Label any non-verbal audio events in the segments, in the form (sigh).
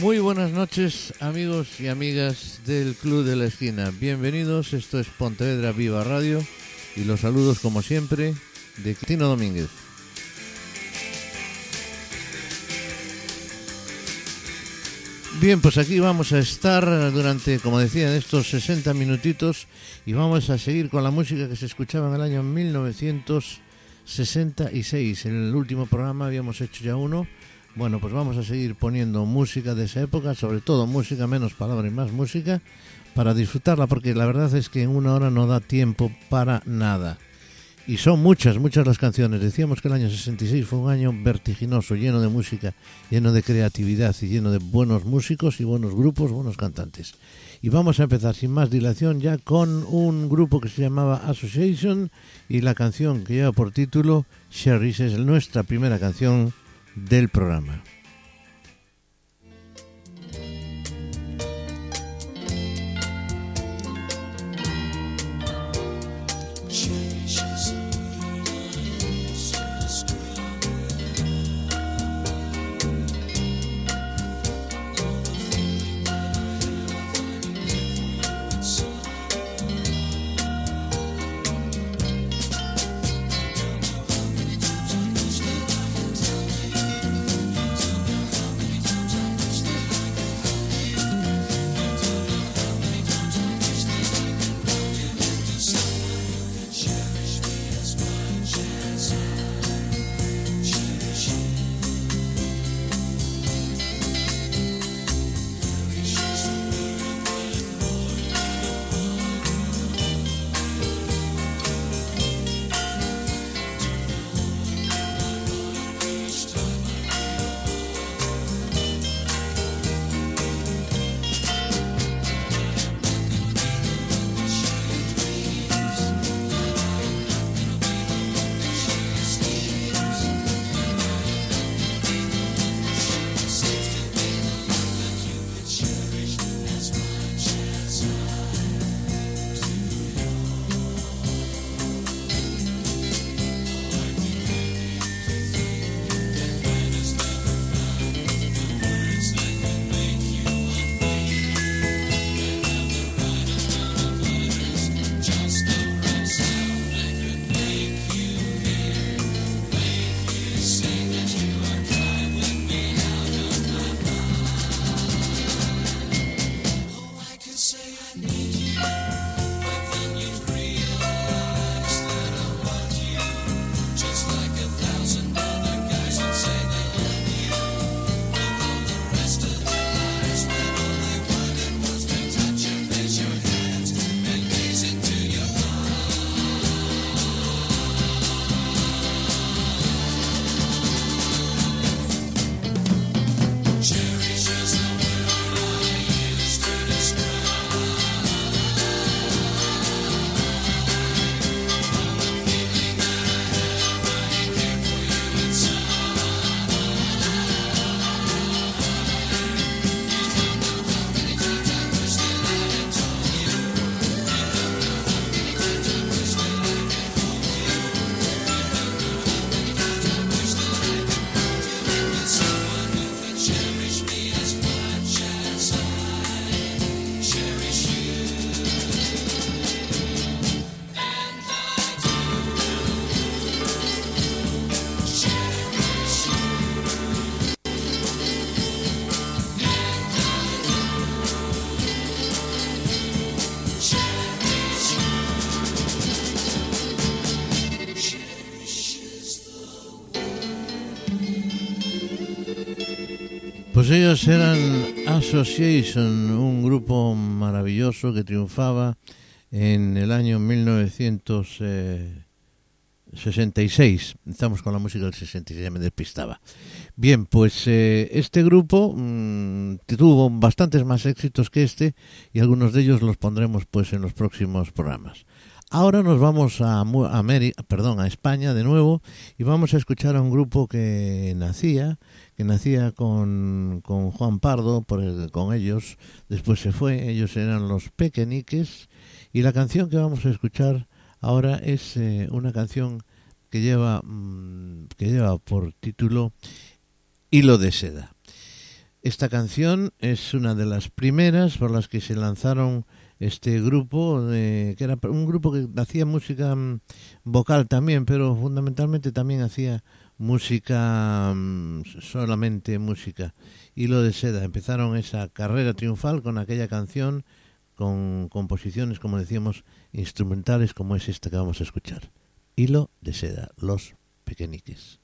Muy buenas noches amigos y amigas del Club de la Esquina. Bienvenidos, esto es Pontevedra Viva Radio y los saludos como siempre de Tino Domínguez. Bien, pues aquí vamos a estar durante, como decía, estos 60 minutitos y vamos a seguir con la música que se escuchaba en el año 1966. En el último programa habíamos hecho ya uno. Bueno, pues vamos a seguir poniendo música de esa época, sobre todo música, menos palabras y más música, para disfrutarla, porque la verdad es que en una hora no da tiempo para nada. Y son muchas, muchas las canciones. Decíamos que el año 66 fue un año vertiginoso, lleno de música, lleno de creatividad y lleno de buenos músicos y buenos grupos, buenos cantantes. Y vamos a empezar sin más dilación ya con un grupo que se llamaba Association y la canción que lleva por título Sherry's es nuestra primera canción del programa. Pues ellos eran Association, un grupo maravilloso que triunfaba en el año 1966. Estamos con la música del 66, ya me despistaba. Bien, pues eh, este grupo mmm, tuvo bastantes más éxitos que este y algunos de ellos los pondremos pues en los próximos programas. Ahora nos vamos a, perdón, a España de nuevo y vamos a escuchar a un grupo que nacía que nacía con, con Juan Pardo, con ellos, después se fue, ellos eran los Pequeñiques, y la canción que vamos a escuchar ahora es eh, una canción que lleva, mmm, que lleva por título Hilo de seda. Esta canción es una de las primeras por las que se lanzaron este grupo, que era un grupo que hacía música mm, vocal también, pero fundamentalmente también hacía música, mm, solamente música. Y lo de Seda, empezaron esa carrera triunfal con aquella canción, con composiciones, como decíamos, instrumentales como es esta que vamos a escuchar. Hilo de Seda, Los Pequeñiques.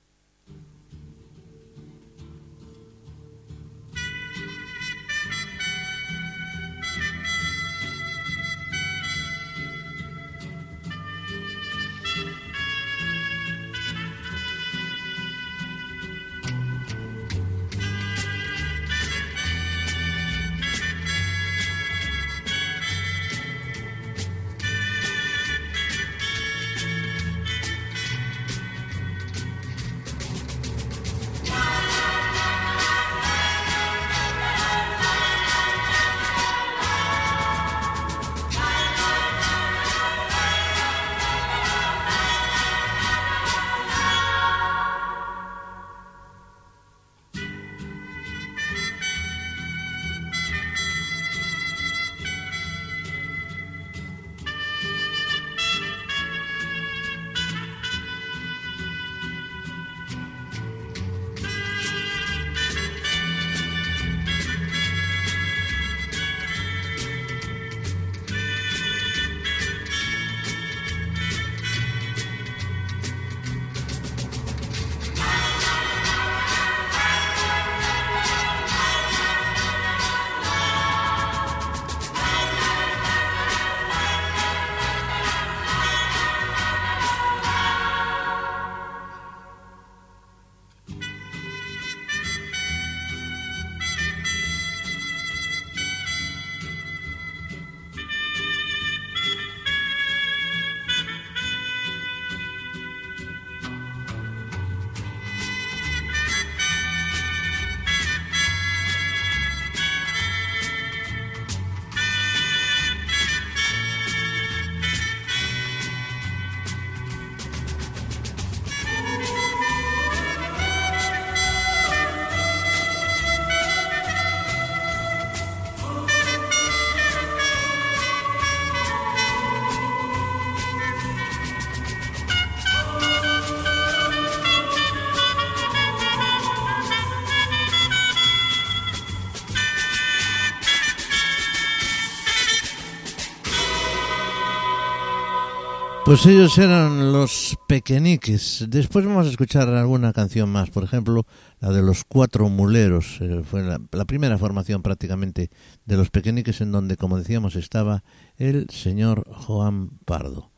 Pues ellos eran los pequeñiques. Después vamos a escuchar alguna canción más, por ejemplo, la de los cuatro muleros. Eh, fue la, primera formación prácticamente de los pequeñiques en donde, como decíamos, estaba el señor Juan Pardo.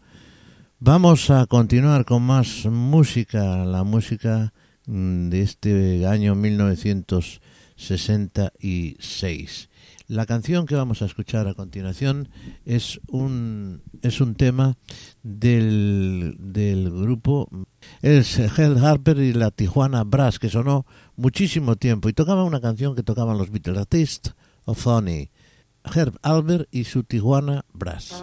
Vamos a continuar con más música, la música mm, de este año 1966. La canción que vamos a escuchar a continuación es un, es un tema del, del grupo, es Hell Harper y la Tijuana Brass, que sonó muchísimo tiempo y tocaba una canción que tocaban los Beatles, The Taste of Honey, Herb Albert y su Tijuana Brass.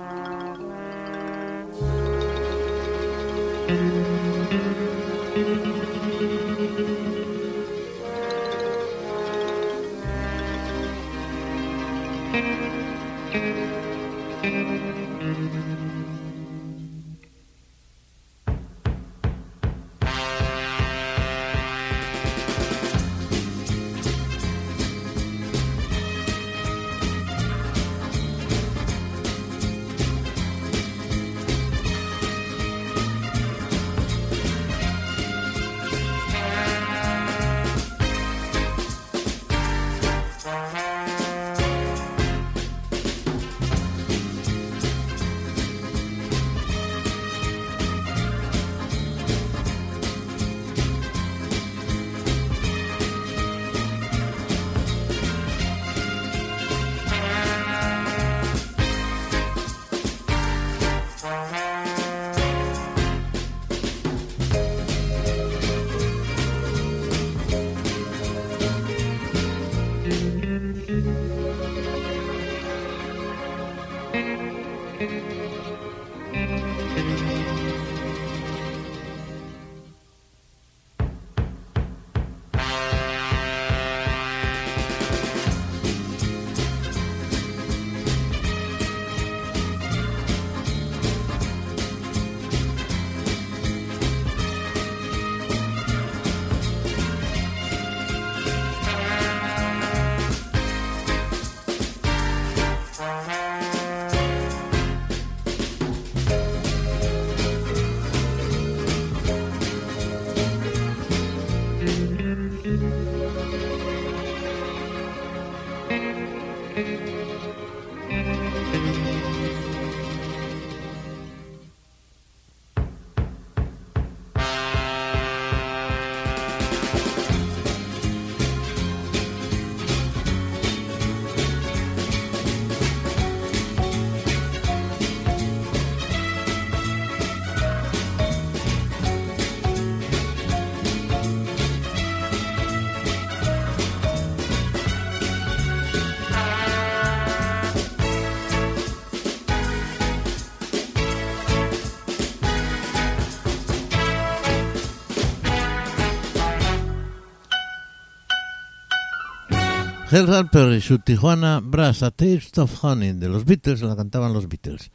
Hell Harper y su Tijuana Brass, A Taste of Honey, de los Beatles, la cantaban los Beatles.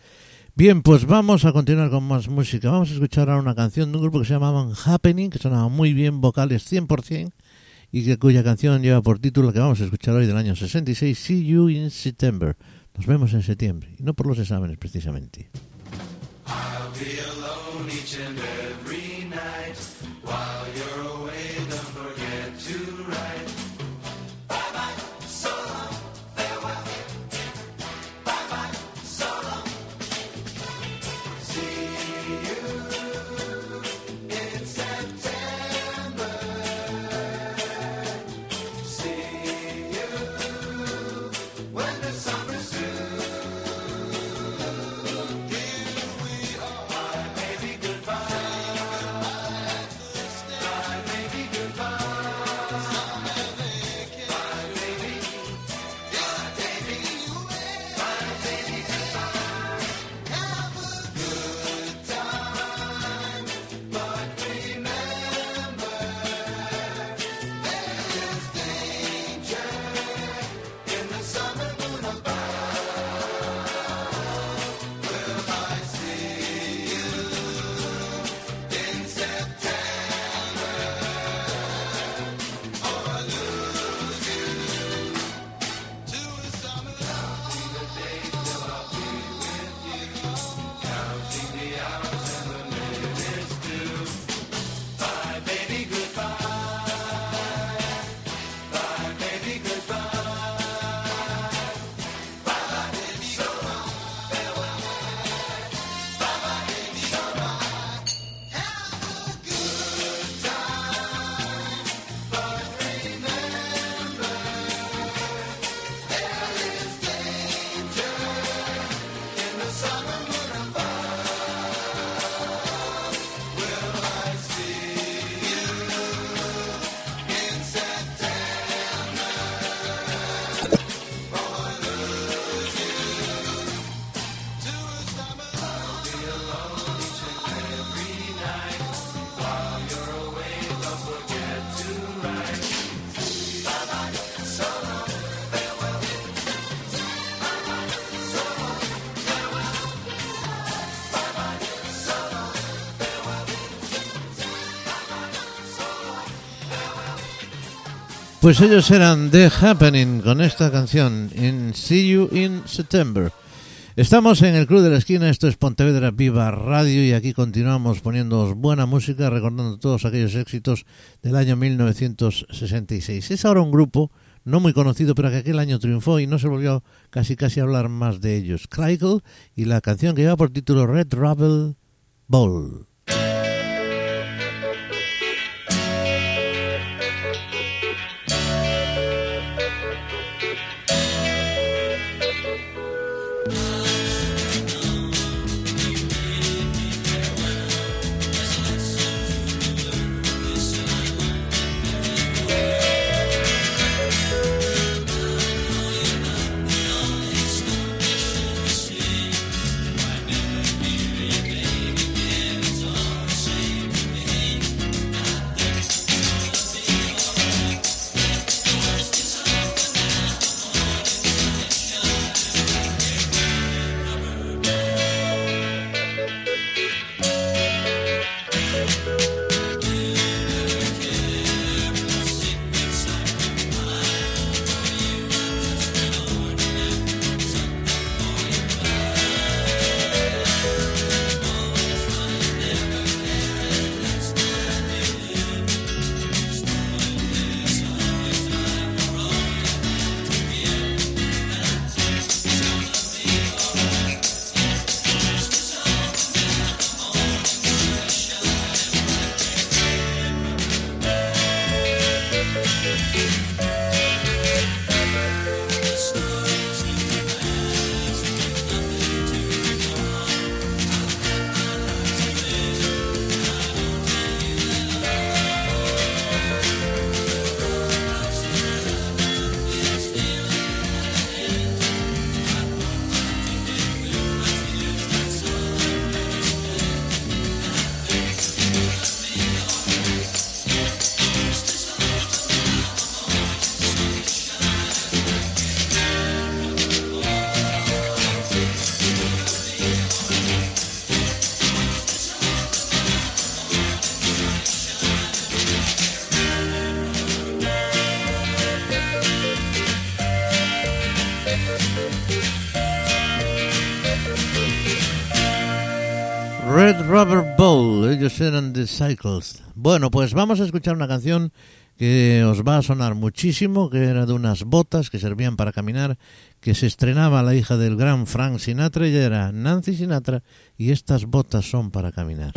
Bien, pues vamos a continuar con más música. Vamos a escuchar ahora una canción de un grupo que se llamaban Happening, que sonaba muy bien, vocales 100%, y que, cuya canción lleva por título que vamos a escuchar hoy del año 66, See You in September. Nos vemos en septiembre, y no por los exámenes precisamente. Pues ellos eran The Happening con esta canción, in See You in September. Estamos en el Club de la Esquina, esto es Pontevedra Viva Radio y aquí continuamos poniendo buena música, recordando todos aquellos éxitos del año 1966. Es ahora un grupo no muy conocido, pero que aquel año triunfó y no se volvió casi casi a hablar más de ellos. Crackle y la canción que lleva por título Red Rubble Bowl. Ellos eran The Cycles. Bueno, pues vamos a escuchar una canción que os va a sonar muchísimo, que era de unas botas que servían para caminar, que se estrenaba la hija del gran Frank Sinatra y era Nancy Sinatra, y estas botas son para caminar.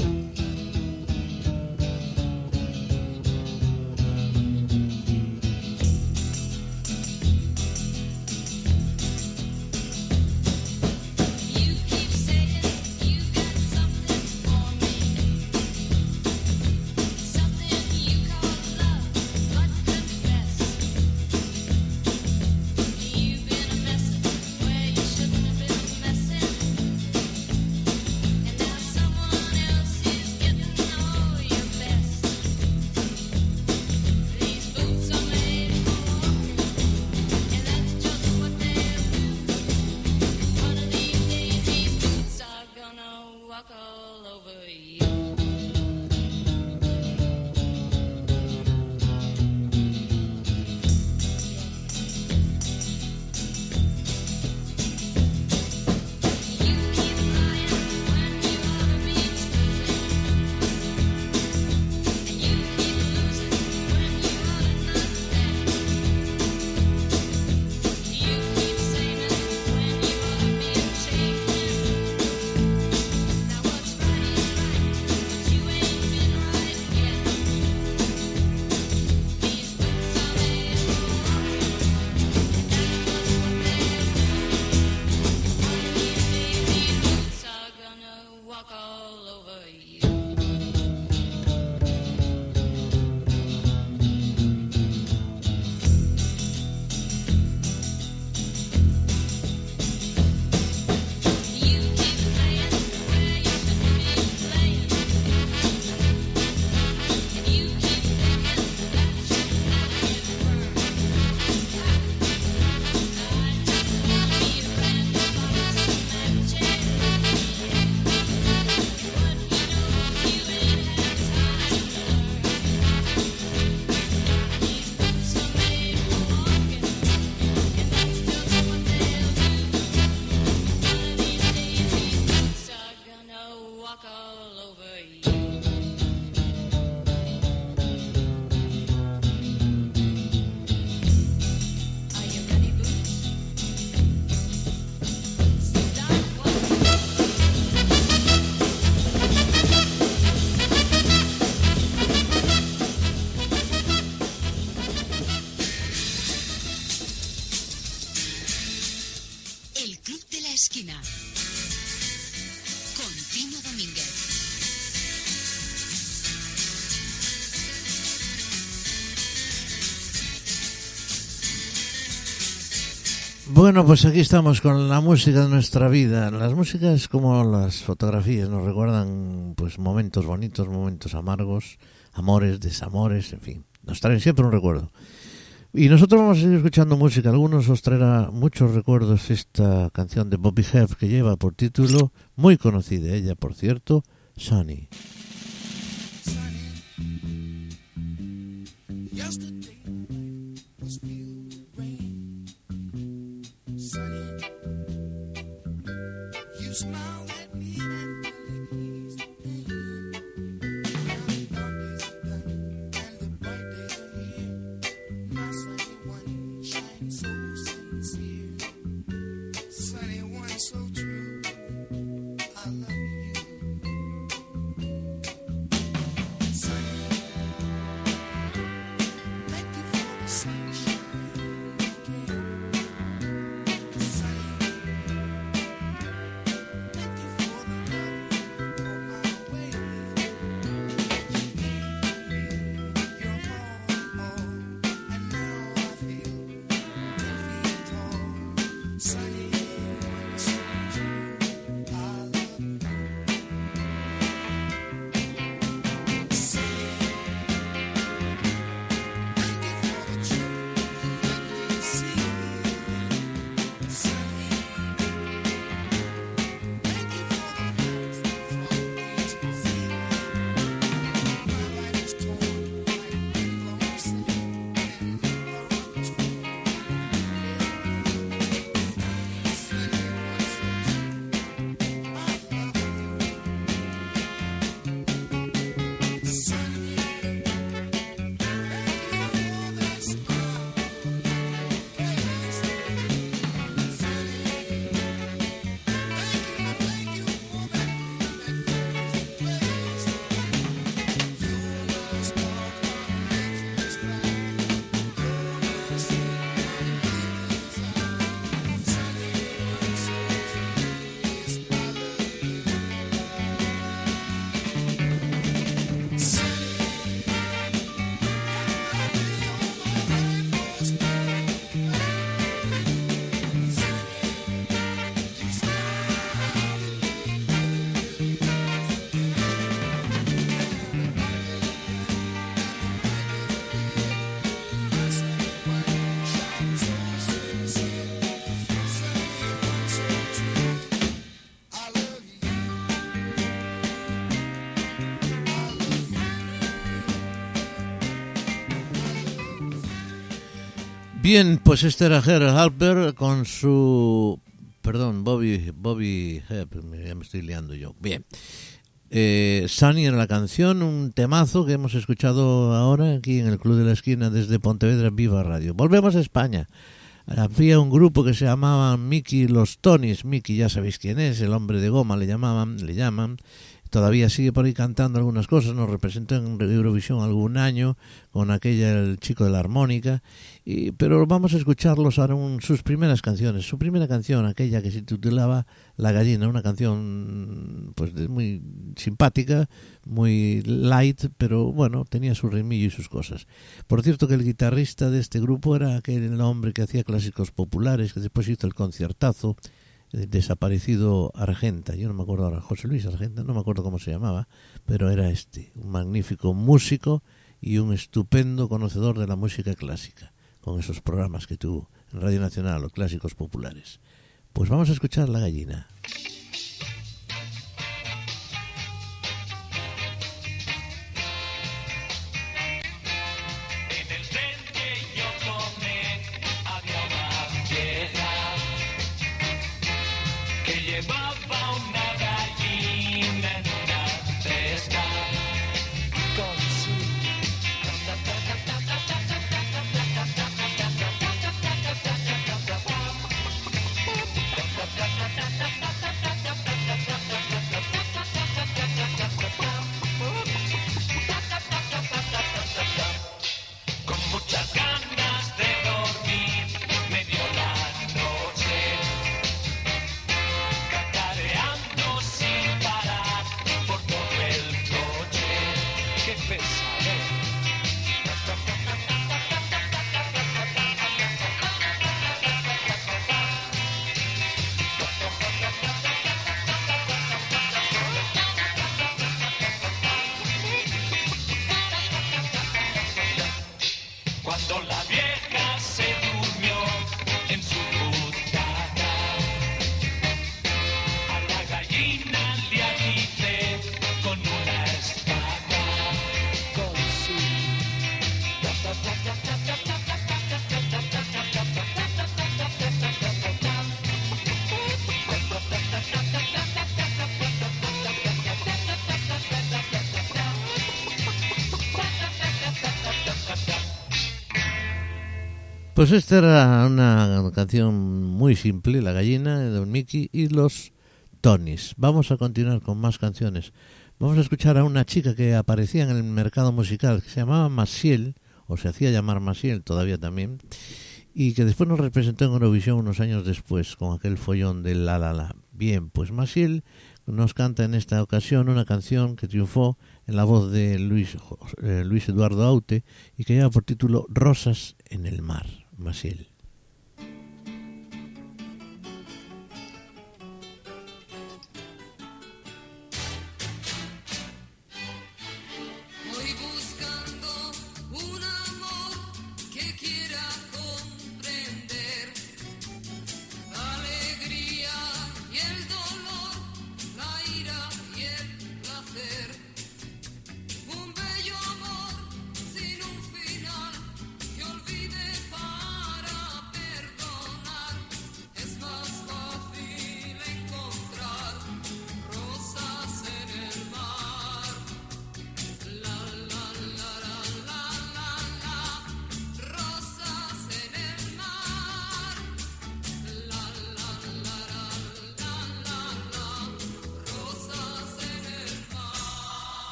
Bueno, pues aquí estamos con la música de nuestra vida. Las músicas como las fotografías nos recuerdan pues momentos bonitos, momentos amargos, amores, desamores, en fin, nos traen siempre un recuerdo. Y nosotros vamos a seguir escuchando música. Algunos os traerá muchos recuerdos esta canción de Bobby Hebb que lleva por título, muy conocida ella, por cierto, Sunny. Bien, pues este era Gerald Harper con su... Perdón, Bobby... Bobby... Eh, ya me estoy liando yo. Bien. Eh, Sunny era la canción, un temazo que hemos escuchado ahora aquí en el Club de la Esquina desde Pontevedra Viva Radio. Volvemos a España. Había un grupo que se llamaba Mickey Los Tonys. Mickey ya sabéis quién es, el hombre de goma le llamaban, le llaman todavía sigue por ahí cantando algunas cosas, nos representó en Eurovisión algún año con aquella El chico de la armónica, y, pero vamos a escucharlos ahora en sus primeras canciones. Su primera canción, aquella que se titulaba La gallina, una canción pues muy simpática, muy light, pero bueno, tenía su ritmillo y sus cosas. Por cierto que el guitarrista de este grupo era aquel hombre que hacía clásicos populares, que después hizo el conciertazo, desaparecido Argenta, yo no me acuerdo ahora, José Luis Argenta, no me acuerdo cómo se llamaba, pero era este, un magnífico músico y un estupendo conocedor de la música clásica, con esos programas que tuvo en Radio Nacional, los clásicos populares. Pues vamos a escuchar La gallina. Pues esta era una canción muy simple, La gallina de Don Mickey y los Tonys. Vamos a continuar con más canciones. Vamos a escuchar a una chica que aparecía en el mercado musical, que se llamaba Masiel, o se hacía llamar Masiel todavía también, y que después nos representó en Eurovisión unos años después con aquel follón de La La La. Bien, pues Masiel nos canta en esta ocasión una canción que triunfó en la voz de Luis, eh, Luis Eduardo Aute y que lleva por título Rosas en el mar. Maciel.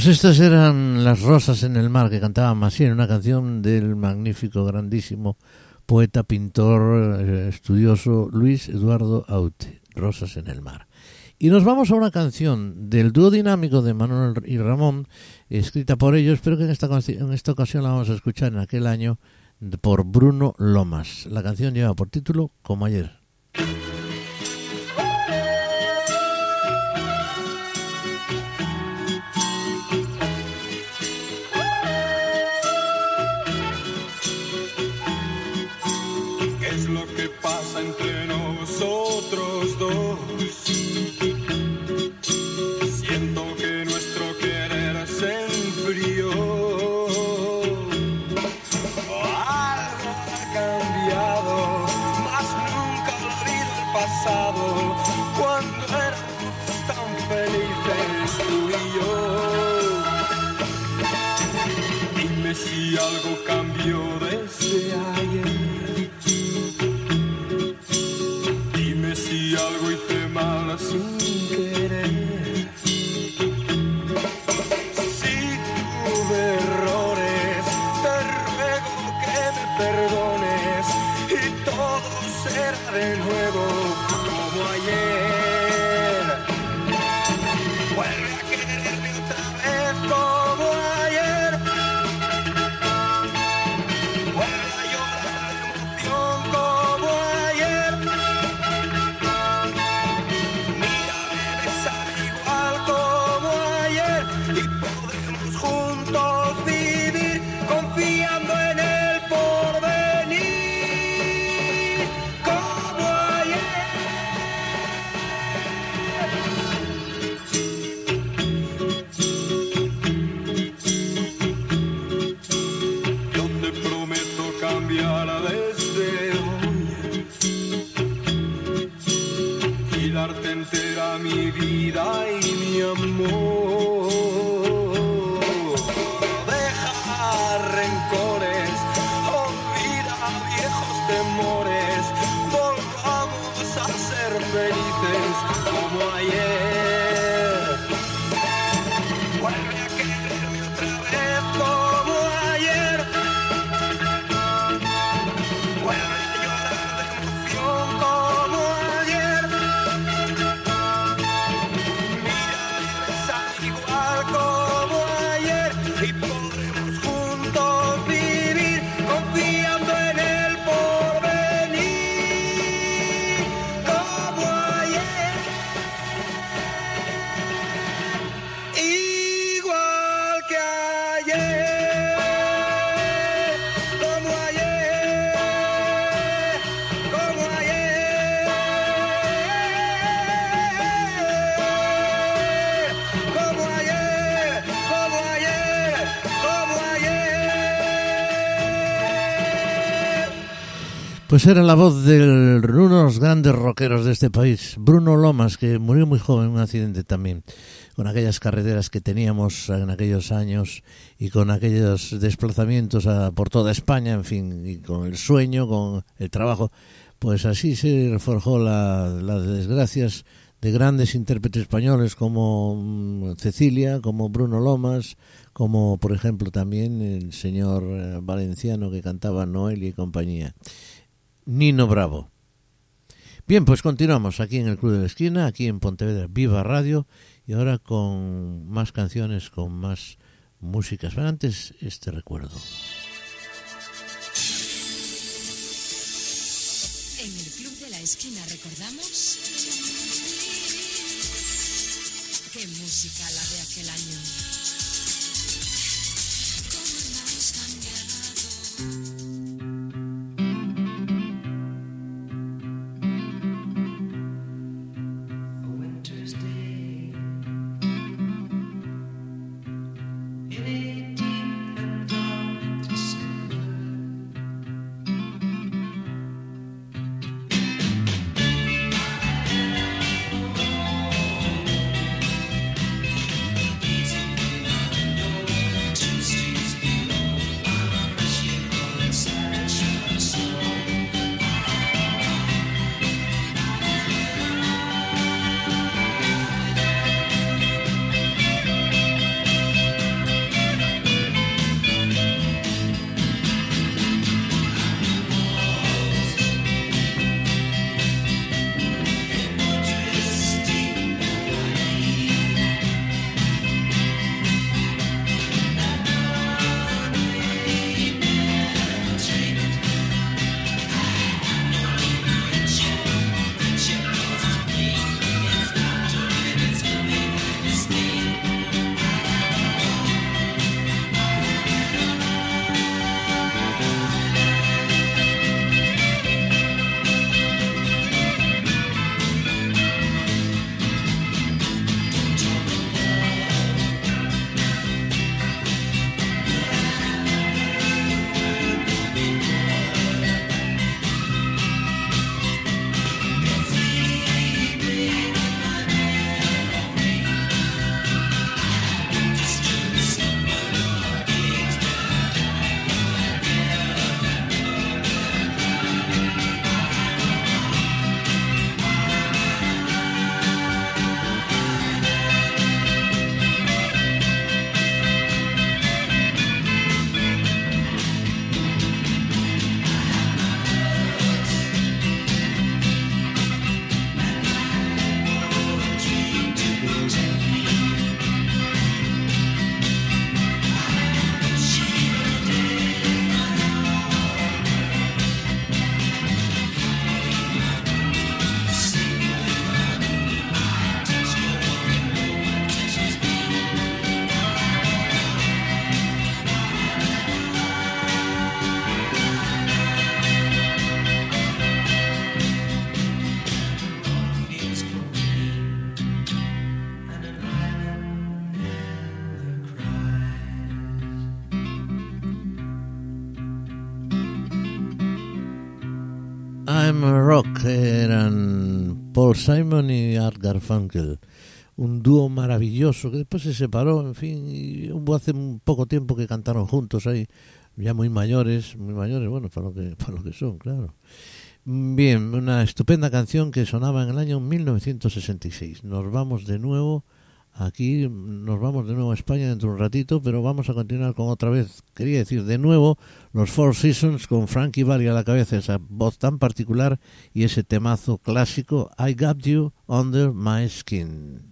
Pues estas eran las rosas en el mar que cantaba Massien, una canción del magnífico, grandísimo poeta, pintor, eh, estudioso Luis Eduardo Aute, Rosas en el mar. Y nos vamos a una canción del dúo dinámico de Manuel y Ramón, escrita por ellos, pero que en esta, en esta ocasión la vamos a escuchar en aquel año por Bruno Lomas. La canción lleva por título Como ayer. Pues era la voz de uno de los grandes rockeros de este país, Bruno Lomas, que murió muy joven en un accidente también, con aquellas carreteras que teníamos en aquellos años y con aquellos desplazamientos por toda España, en fin, y con el sueño, con el trabajo. Pues así se forjó las desgracias de grandes intérpretes españoles como mm, Cecilia, como Bruno Lomas, como por ejemplo también el señor eh, valenciano que cantaba Noel y compañía. Nino Bravo. Bien, pues continuamos aquí en el Club de la Esquina, aquí en Pontevedra Viva Radio, y ahora con más canciones, con más músicas. Pero antes, este recuerdo. En el Club de la Esquina recordamos qué música la de aquel año. Time Rock eran Paul Simon y Art Garfunkel. Un dúo maravilloso que después se separó, en fin, y hubo hace un poco tiempo que cantaron juntos ahí, ya muy mayores, muy mayores, bueno, para lo que, (laughs) para lo que son, claro. Bien, una estupenda canción que sonaba en el año 1966. Nos vamos de nuevo aquí, nos vamos de nuevo a España dentro de un ratito, pero vamos a continuar con otra vez, quería decir de nuevo, los Four Seasons con Frankie Valli a la cabeza, esa voz tan particular y ese temazo clásico, I Got You Under My Skin.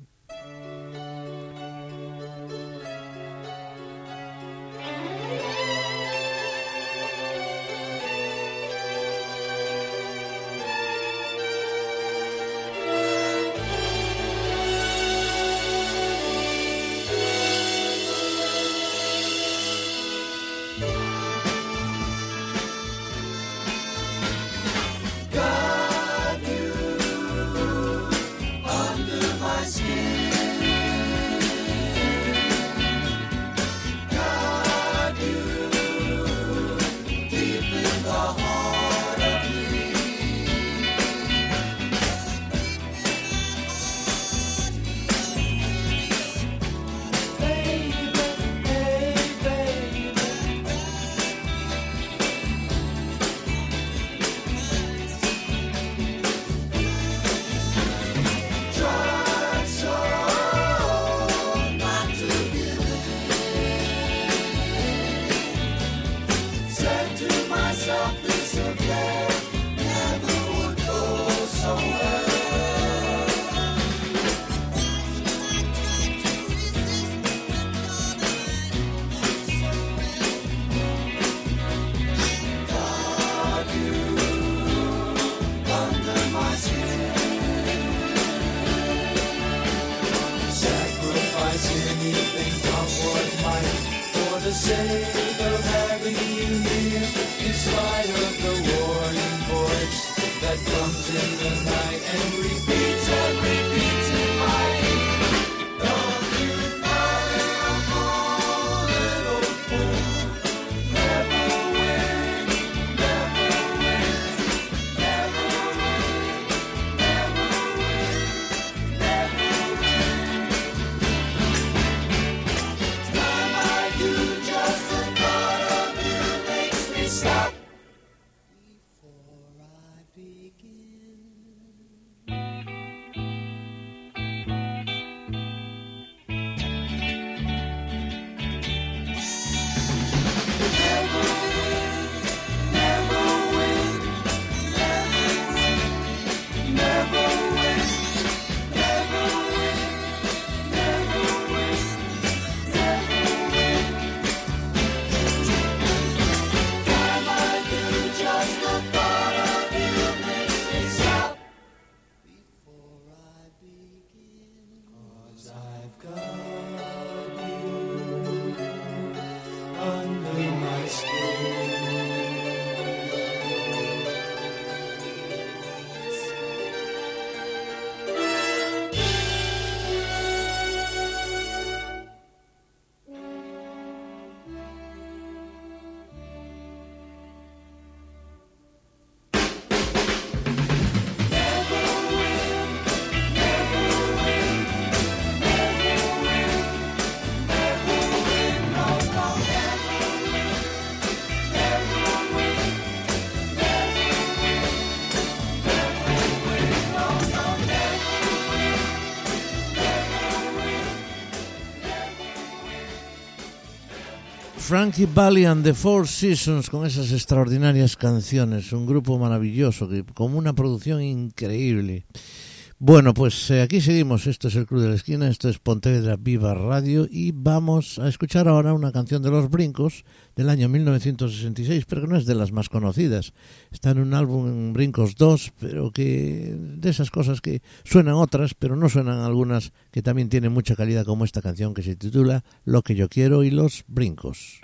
Frankie Valli and the Four Seasons con esas extraordinarias canciones, un grupo maravilloso, que, con una producción increíble. Bueno, pues eh, aquí seguimos. Esto es el Club de la Esquina, esto es Pontevedra Viva Radio y vamos a escuchar ahora una canción de Los Brincos del año 1966, pero que no es de las más conocidas. Está en un álbum Brincos 2, pero que de esas cosas que suenan otras, pero no suenan algunas que también tienen mucha calidad como esta canción que se titula Lo que yo quiero y los Brincos.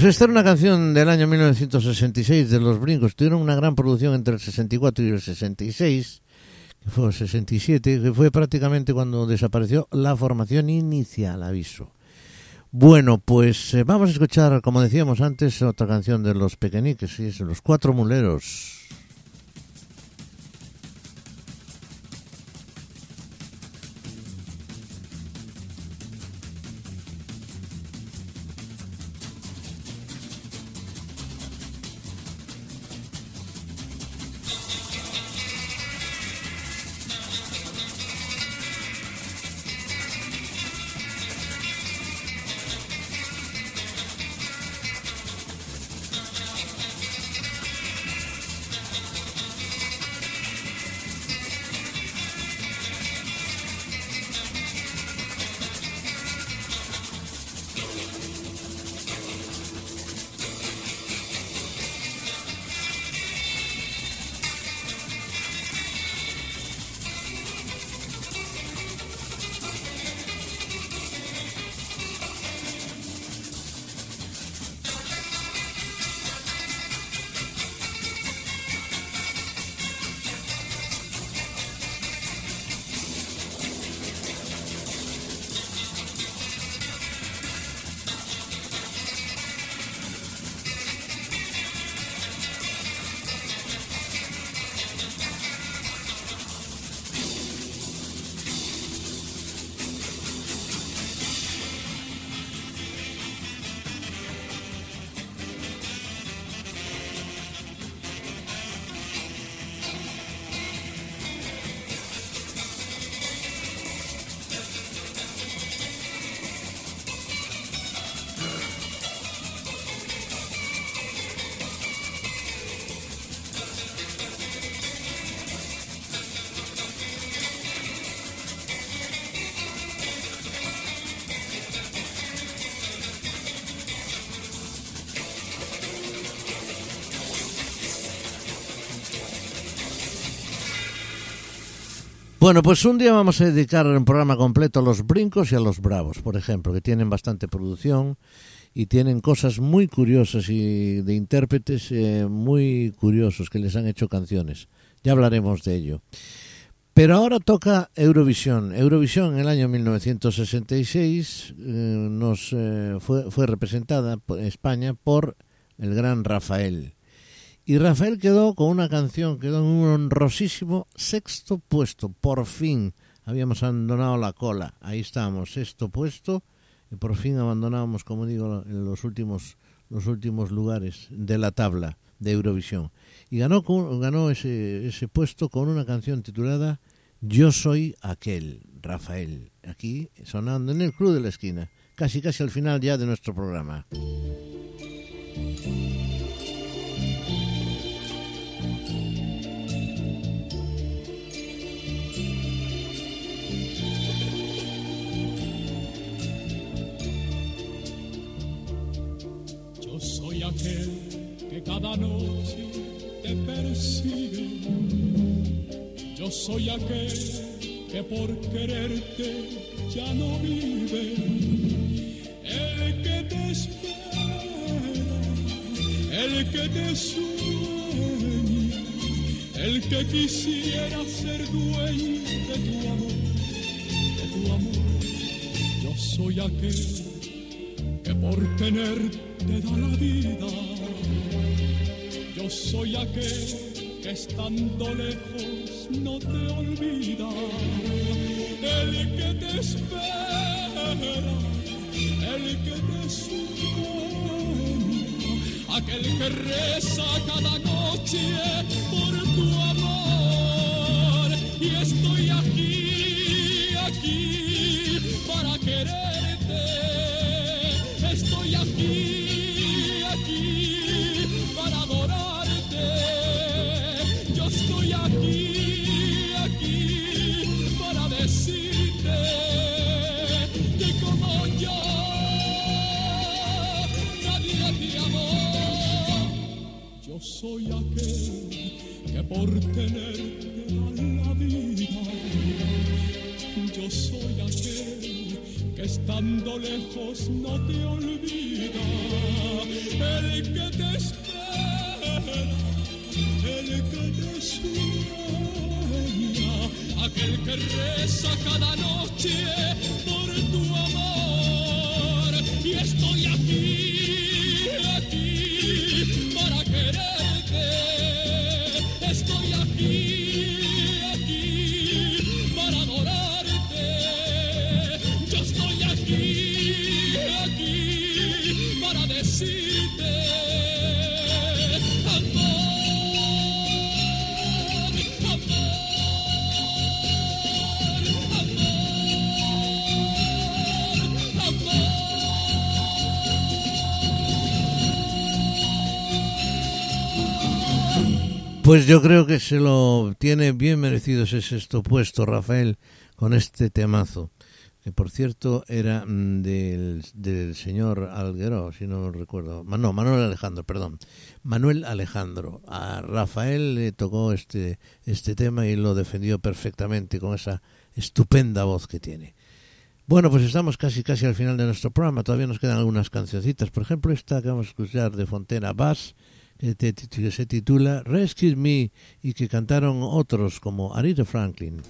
Pues esta era una canción del año 1966 de Los Brincos. Tuvieron una gran producción entre el 64 y el 66, que fue el 67, que fue prácticamente cuando desapareció la formación inicial, aviso. Bueno, pues eh, vamos a escuchar, como decíamos antes, otra canción de Los Pequeñiques, y Los Cuatro Muleros. Bueno, pues un día vamos a dedicar un programa completo a los brincos y a los bravos, por ejemplo, que tienen bastante producción y tienen cosas muy curiosas y de intérpretes eh, muy curiosos que les han hecho canciones. Ya hablaremos de ello. Pero ahora toca Eurovisión. Eurovisión en el año 1966 eh, nos eh, fue, fue representada por España por el gran Rafael. Y Rafael quedó con una canción, quedó en un honrosísimo sexto puesto. Por fin habíamos abandonado la cola. Ahí estábamos, sexto puesto. Y por fin abandonábamos, como digo, en los últimos, los últimos lugares de la tabla de Eurovisión. Y ganó, ganó ese, ese puesto con una canción titulada Yo soy aquel, Rafael. Aquí sonando en el Club de la Esquina. Casi, casi al final ya de nuestro programa. Aquel que cada noche te persigue. Yo soy aquel que por quererte ya no vive. El que te espera, el que te sueña, el que quisiera ser dueño de tu amor, de tu amor. Yo soy aquel que por tenerte te da la vida. Yo soy aquel que estando lejos no te olvida. El que te espera, el que te sueña, aquel que reza cada noche por tu amor. Y estoy aquí, aquí para quererte. Estoy aquí soy aquel que por tenerte da la vida. Yo soy aquel que estando lejos no te olvida, el que te espera, el que te sueña, aquel que reza cada noche Pues yo creo que se lo tiene bien merecido ese sexto puesto, Rafael, con este temazo. Que por cierto era mm, del, del señor Alguero, si no recuerdo. No, Manuel Alejandro, perdón. Manuel Alejandro. A Rafael le tocó este, este tema y lo defendió perfectamente con esa estupenda voz que tiene. Bueno, pues estamos casi casi al final de nuestro programa. Todavía nos quedan algunas cancioncitas. Por ejemplo, esta que vamos a escuchar de Fontena Bass, que, que se titula Rescue Me y que cantaron otros como Aretha Franklin.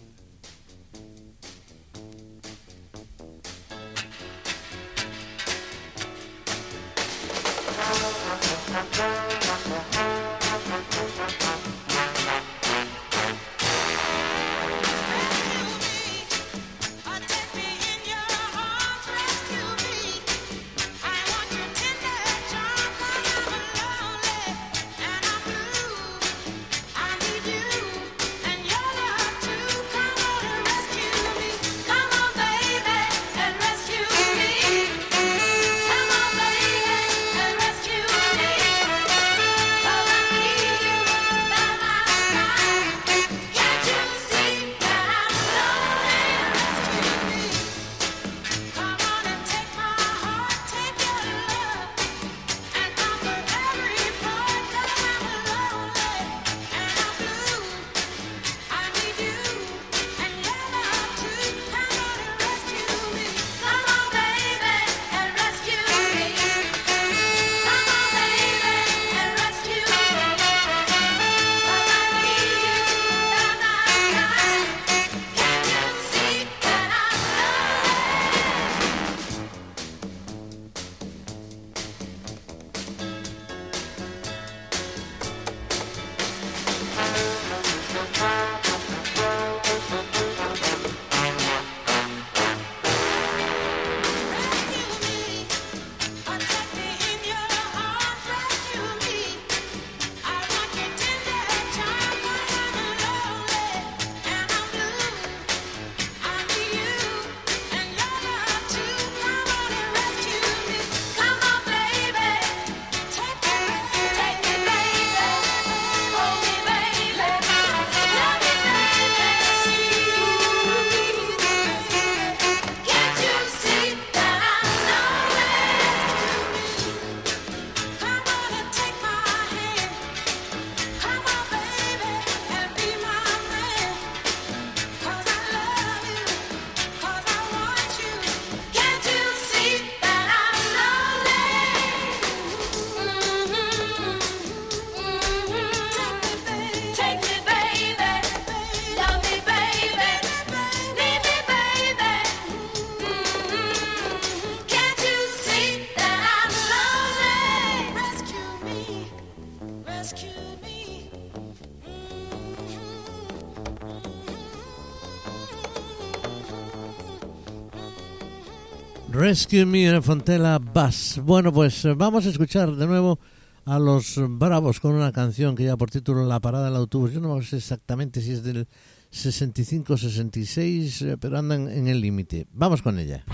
Rescue Me en Fontela Bass. Bueno, pues eh, vamos a escuchar de nuevo a los Bravos con una canción que ya por título La parada del autobús. Yo no sé exactamente si es del 65-66, eh, pero andan en el límite. Vamos con ella.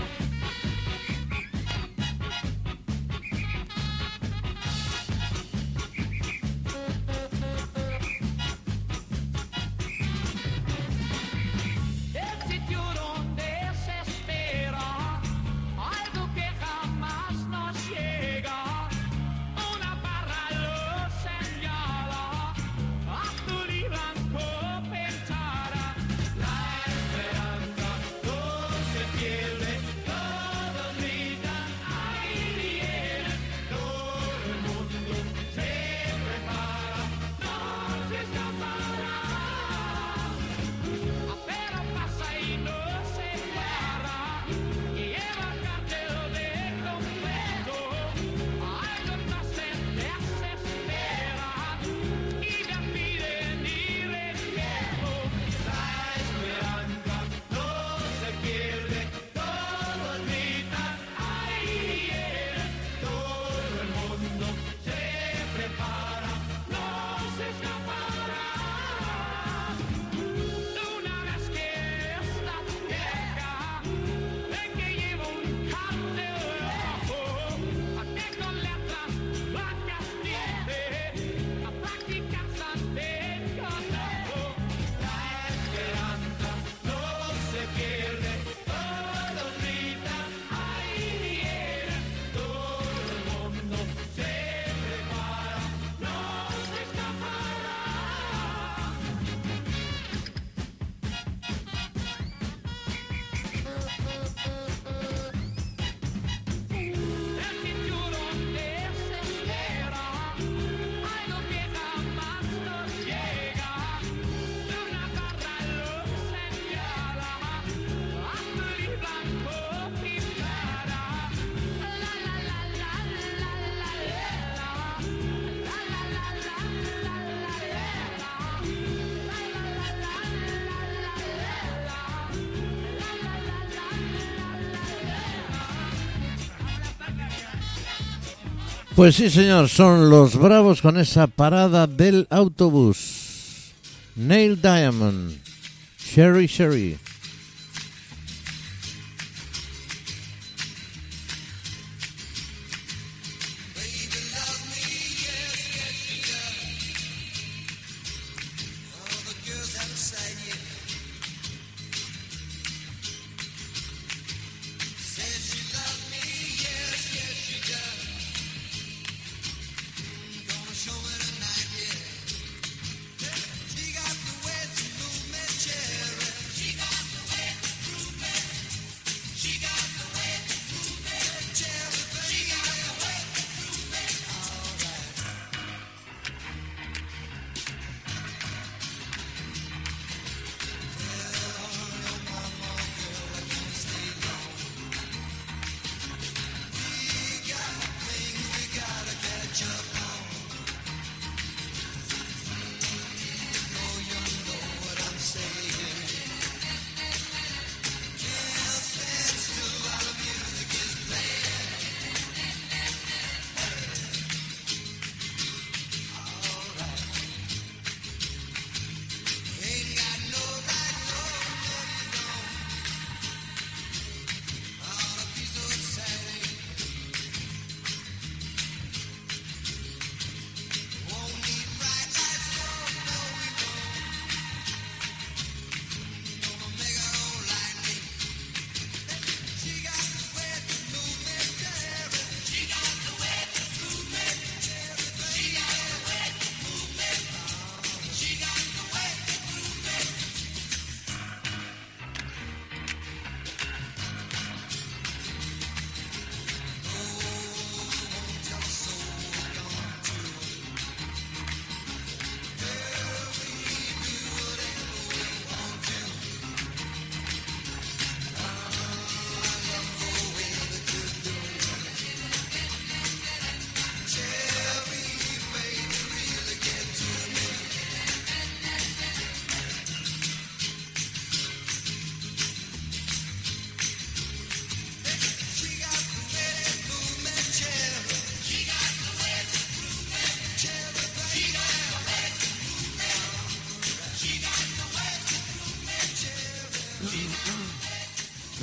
Pues sí, señor, son los bravos con esa parada del autobús. Neil Diamond, Sherry Sherry.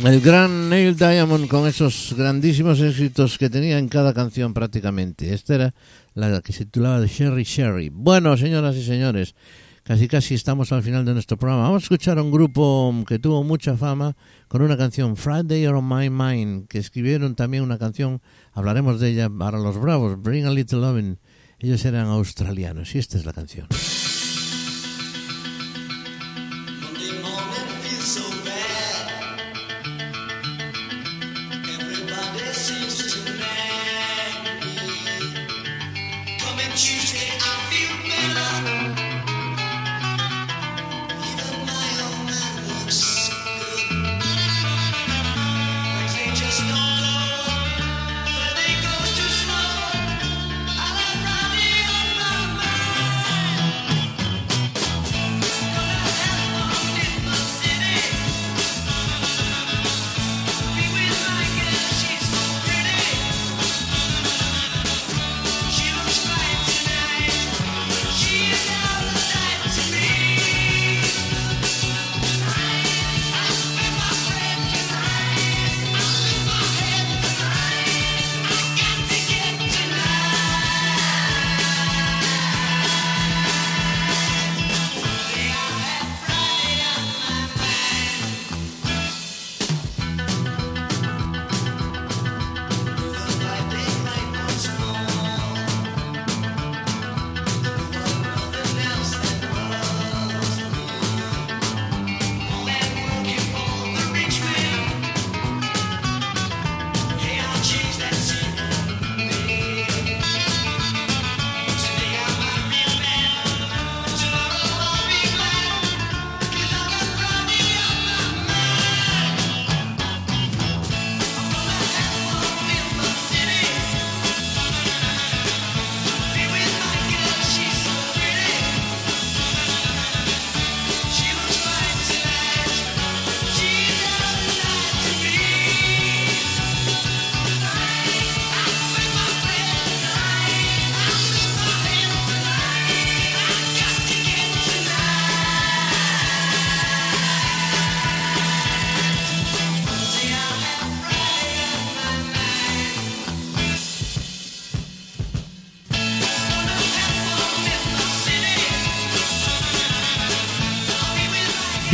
El gran Neil Diamond con esos grandísimos éxitos que tenía en cada canción prácticamente. Esta era la que se titulaba de Sherry Sherry. Bueno, señoras y señores, casi casi estamos al final de nuestro programa. Vamos a escuchar a un grupo que tuvo mucha fama con una canción Friday on My Mind, que escribieron también una canción, hablaremos de ella para los bravos, Bring a Little Lovin'. Ellos eran australianos y esta es la canción.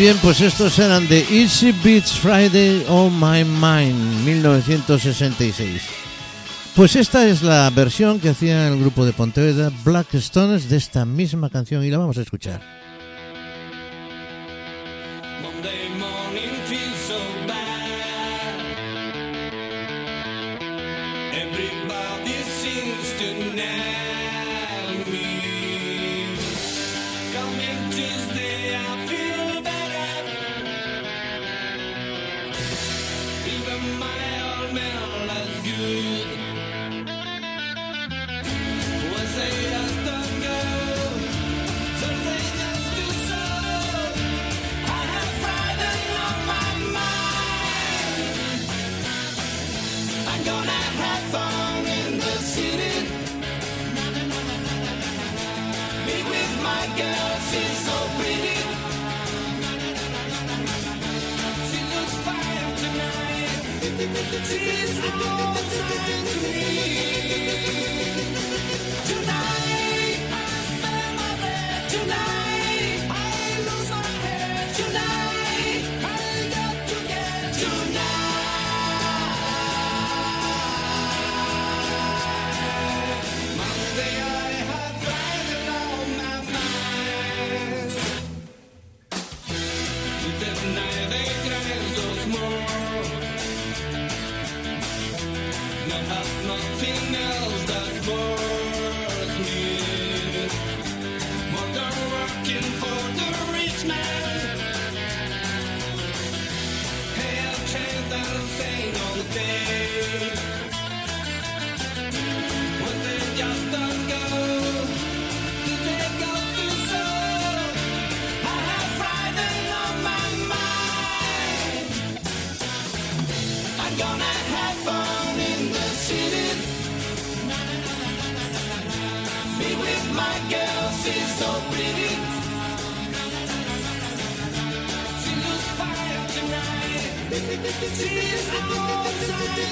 Bien, pues estos eran de Easy Beats Friday on My Mind, 1966. Pues esta es la versión que hacía el grupo de Pontevedra Black Stones de esta misma canción y la vamos a escuchar.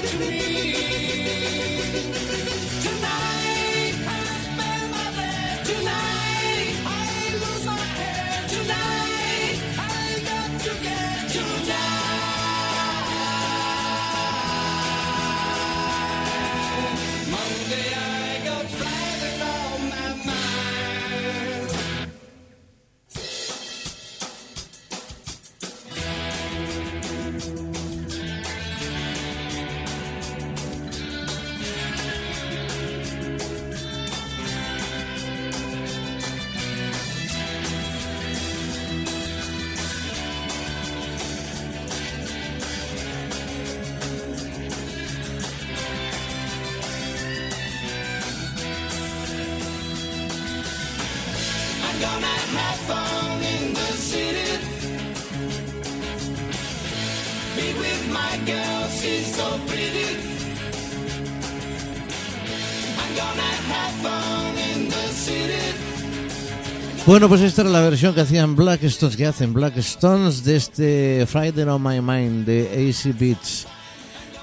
To me. Bueno, pues esta era la versión que hacían Black Stones, que hacen Black Stones de este Friday on My Mind de AC Beats.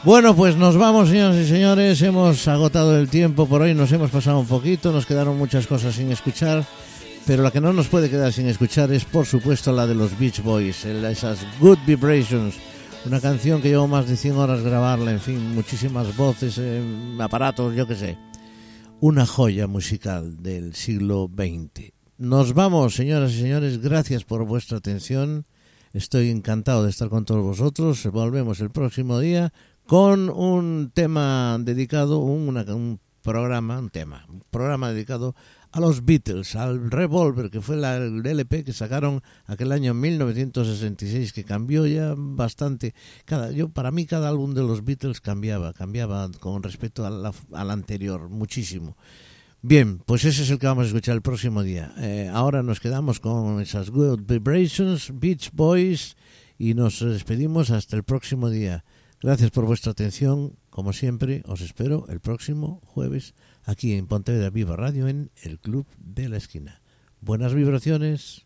Bueno, pues nos vamos, señoras y señores. Hemos agotado el tiempo por hoy, nos hemos pasado un poquito, nos quedaron muchas cosas sin escuchar. Pero la que no nos puede quedar sin escuchar es, por supuesto, la de los Beach Boys, esas Good Vibrations. Una canción que llevo más de 100 horas grabarla, en fin, muchísimas voces, eh, aparatos, yo qué sé. Una joya musical del siglo XX. Nos vamos, señoras y señores. Gracias por vuestra atención. Estoy encantado de estar con todos vosotros. Volvemos el próximo día con un tema dedicado, un, una- un programa, un tema, un programa dedicado a los Beatles, al Revolver, que fue la- el LP que sacaron aquel año 1966, que cambió ya bastante. Cada, yo Para mí cada álbum de los Beatles cambiaba, cambiaba con respecto a la- al anterior, muchísimo. Bien, pues ese es el que vamos a escuchar el próximo día. Eh, ahora nos quedamos con esas Good Vibrations, Beach Boys, y nos despedimos hasta el próximo día. Gracias por vuestra atención. Como siempre, os espero el próximo jueves aquí en Pontevedra Viva Radio en el Club de la Esquina. Buenas vibraciones.